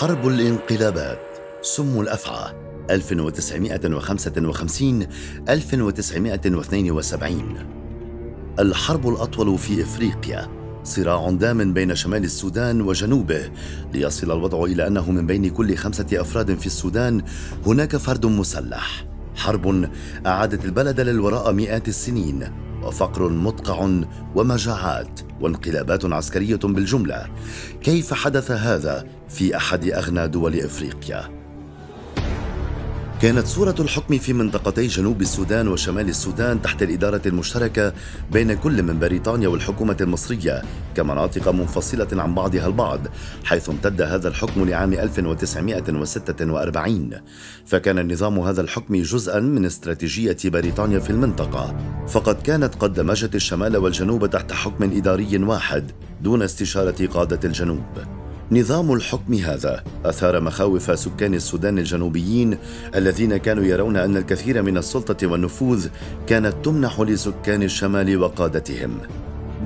حرب الانقلابات. سم الأفعى. 1955 1972 الحرب الأطول في إفريقيا. صراع دام بين شمال السودان وجنوبه. ليصل الوضع إلى أنه من بين كل خمسة أفراد في السودان. هناك فرد مسلح. حرب أعادت البلد للوراء مئات السنين. وفقر مدقع ومجاعات وانقلابات عسكرية بالجملة. كيف حدث هذا في أحد أغنى دول إفريقيا؟ كانت صورة الحكم في منطقتي جنوب السودان وشمال السودان تحت الإدارة المشتركة بين كل من بريطانيا والحكومة المصرية كمناطق منفصلة عن بعضها البعض حيث امتد هذا الحكم لعام 1946 فكان نظام هذا الحكم جزءا من استراتيجية بريطانيا في المنطقة. فقد كانت قد دمجت الشمال والجنوب تحت حكم إداري واحد دون استشارة قادة الجنوب. نظام الحكم هذا أثار مخاوف سكان السودان الجنوبيين الذين كانوا يرون أن الكثير من السلطة والنفوذ كانت تمنح لسكان الشمال وقادتهم.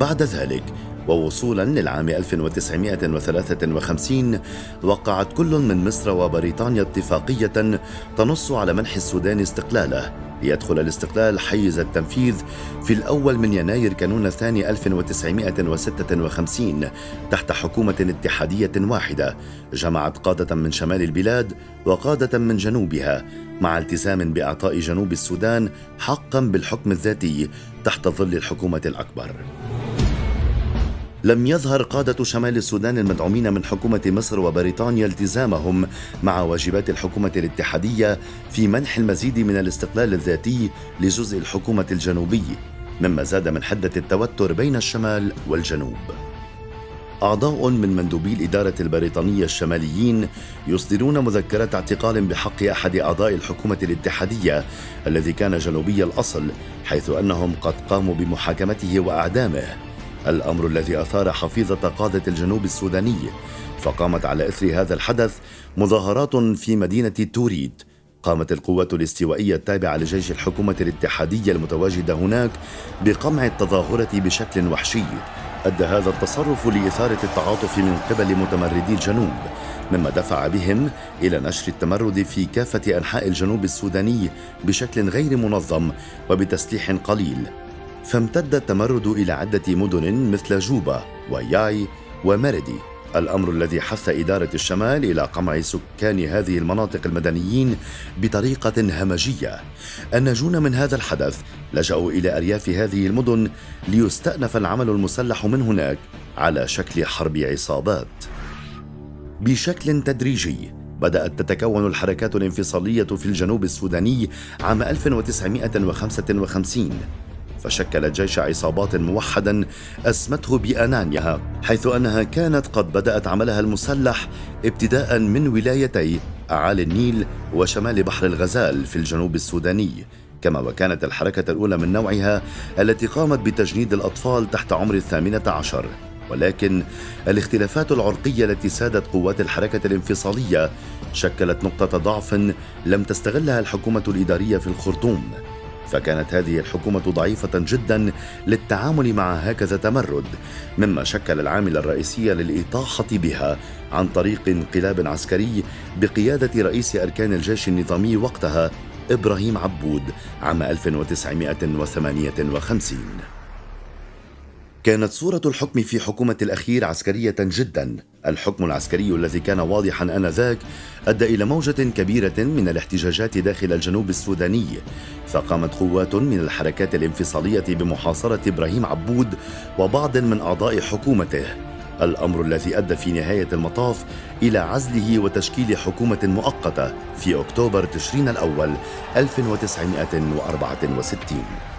بعد ذلك ووصولا للعام 1953 وقعت كل من مصر وبريطانيا اتفاقية تنص على منح السودان استقلاله. ليدخل الاستقلال حيز التنفيذ في الأول من يناير كانون الثاني 1956 تحت حكومة اتحادية واحدة جمعت قادة من شمال البلاد وقادة من جنوبها مع التزام بإعطاء جنوب السودان حقا بالحكم الذاتي تحت ظل الحكومة الأكبر. لم يظهر قادة شمال السودان المدعومين من حكومة مصر وبريطانيا التزامهم مع واجبات الحكومة الاتحادية في منح المزيد من الاستقلال الذاتي لجزء الحكومة الجنوبي مما زاد من حدة التوتر بين الشمال والجنوب. أعضاء من مندوبي الإدارة البريطانية الشماليين يصدرون مذكرة اعتقال بحق أحد أعضاء الحكومة الاتحادية الذي كان جنوبي الأصل حيث أنهم قد قاموا بمحاكمته وأعدامه الأمر الذي أثار حفيظه قاده الجنوب السوداني فقامت على إثر هذا الحدث مظاهرات في مدينة توريد. قامت القوات الاستوائية التابعة لجيش الحكومة الاتحادية المتواجدة هناك بقمع التظاهرة بشكل وحشي. أدى هذا التصرف لإثارة التعاطف من قبل متمردي الجنوب مما دفع بهم إلى نشر التمرد في كافة أنحاء الجنوب السوداني بشكل غير منظم وبتسليح قليل. فامتد التمرد إلى عدة مدن مثل جوبا وياي ومردي الأمر الذي حث إدارة الشمال إلى قمع سكان هذه المناطق المدنيين بطريقة همجية. الناجون من هذا الحدث لجأوا إلى أرياف هذه المدن ليستأنف العمل المسلح من هناك على شكل حرب عصابات. بشكل تدريجي بدأت تتكون الحركات الانفصالية في الجنوب السوداني عام 1955 فشكل جيش عصابات موحدا أسمته بأنانيا حيث أنها كانت قد بدأت عملها المسلح ابتداء من ولايتي أعالي النيل وشمال بحر الغزال في الجنوب السوداني. كما وكانت الحركة الأولى من نوعها التي قامت بتجنيد الأطفال تحت عمر الثامنة عشر. ولكن الاختلافات العرقية التي سادت قوات الحركة الانفصالية شكلت نقطة ضعف لم تستغلها الحكومة الإدارية في الخرطوم. فكانت هذه الحكومة ضعيفة جدا للتعامل مع هكذا تمرد مما شكل العامل الرئيسي للإطاحة بها عن طريق انقلاب عسكري بقيادة رئيس أركان الجيش النظامي وقتها إبراهيم عبود عام 1958 كانت صورة الحكم في حكومة الأخير عسكرية جدا. الحكم العسكري الذي كان واضحا آنذاك أدى إلى موجة كبيرة من الاحتجاجات داخل الجنوب السوداني. فقامت قوات من الحركات الانفصالية بمحاصرة إبراهيم عبود وبعض من أعضاء حكومته. الأمر الذي أدى في نهاية المطاف إلى عزله وتشكيل حكومة مؤقتة في أكتوبر تشرين الأول 1964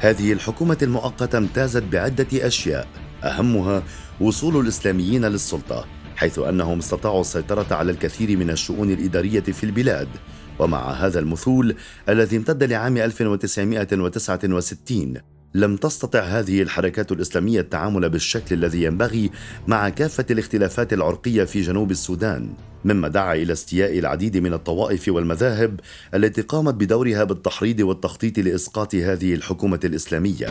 هذه الحكومة المؤقتة امتازت بعدة أشياء أهمها وصول الإسلاميين للسلطة حيث أنهم استطاعوا السيطرة على الكثير من الشؤون الإدارية في البلاد ومع هذا المثول الذي امتد لعام 1969 لم تستطع هذه الحركات الإسلامية التعامل بالشكل الذي ينبغي مع كافة الاختلافات العرقية في جنوب السودان مما دعا إلى استياء العديد من الطوائف والمذاهب التي قامت بدورها بالتحريض والتخطيط لإسقاط هذه الحكومة الإسلامية.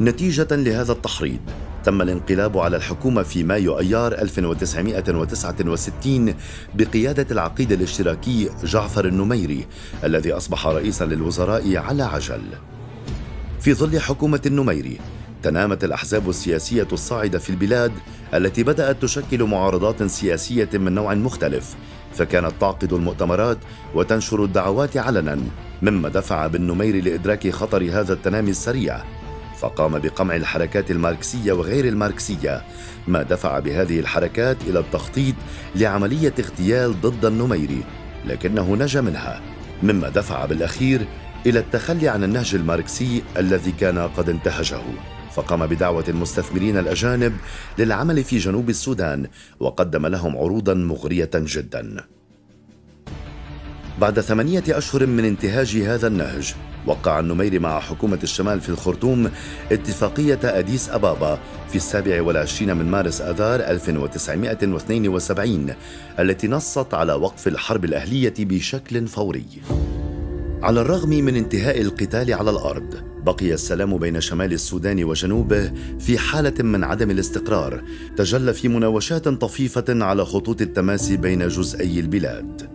نتيجة لهذا التحريض تم الانقلاب على الحكومة في مايو أيار 1969 بقيادة العقيد الاشتراكي جعفر النميري الذي أصبح رئيسا للوزراء على عجل. في ظل حكومة النميري تنامت الأحزاب السياسية الصاعدة في البلاد التي بدأت تشكل معارضات سياسية من نوع مختلف فكانت تعقد المؤتمرات وتنشر الدعوات علنا مما دفع بالنمير لإدراك خطر هذا التنامي السريع فقام بقمع الحركات الماركسية وغير الماركسية ما دفع بهذه الحركات إلى التخطيط لعملية اغتيال ضد النميري لكنه نجا منها مما دفع بالأخير إلى التخلي عن النهج الماركسي الذي كان قد انتهجه. فقام بدعوة المستثمرين الأجانب للعمل في جنوب السودان وقدم لهم عروضا مغرية جدا. بعد ثمانية أشهر من انتهاج هذا النهج وقع النميري مع حكومة الشمال في الخرطوم اتفاقية أديس أبابا في السابع والعشرين من مارس أذار 1972 التي نصت على وقف الحرب الأهلية بشكل فوري. على الرغم من انتهاء القتال على الأرض بقي السلام بين شمال السودان وجنوبه في حالة من عدم الاستقرار تجلى في مناوشات طفيفة على خطوط التماس بين جزئي البلاد.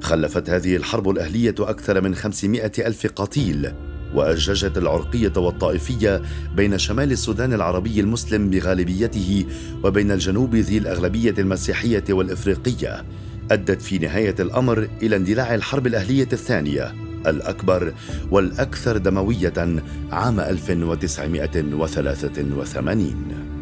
خلفت هذه الحرب الأهلية أكثر من خمسمائة ألف قتيل وأججت العرقية والطائفية بين شمال السودان العربي المسلم بغالبيته وبين الجنوب ذي الأغلبية المسيحية والإفريقية. أدت في نهاية الأمر إلى اندلاع الحرب الأهلية الثانية. الأكبر والأكثر دموية عام 1983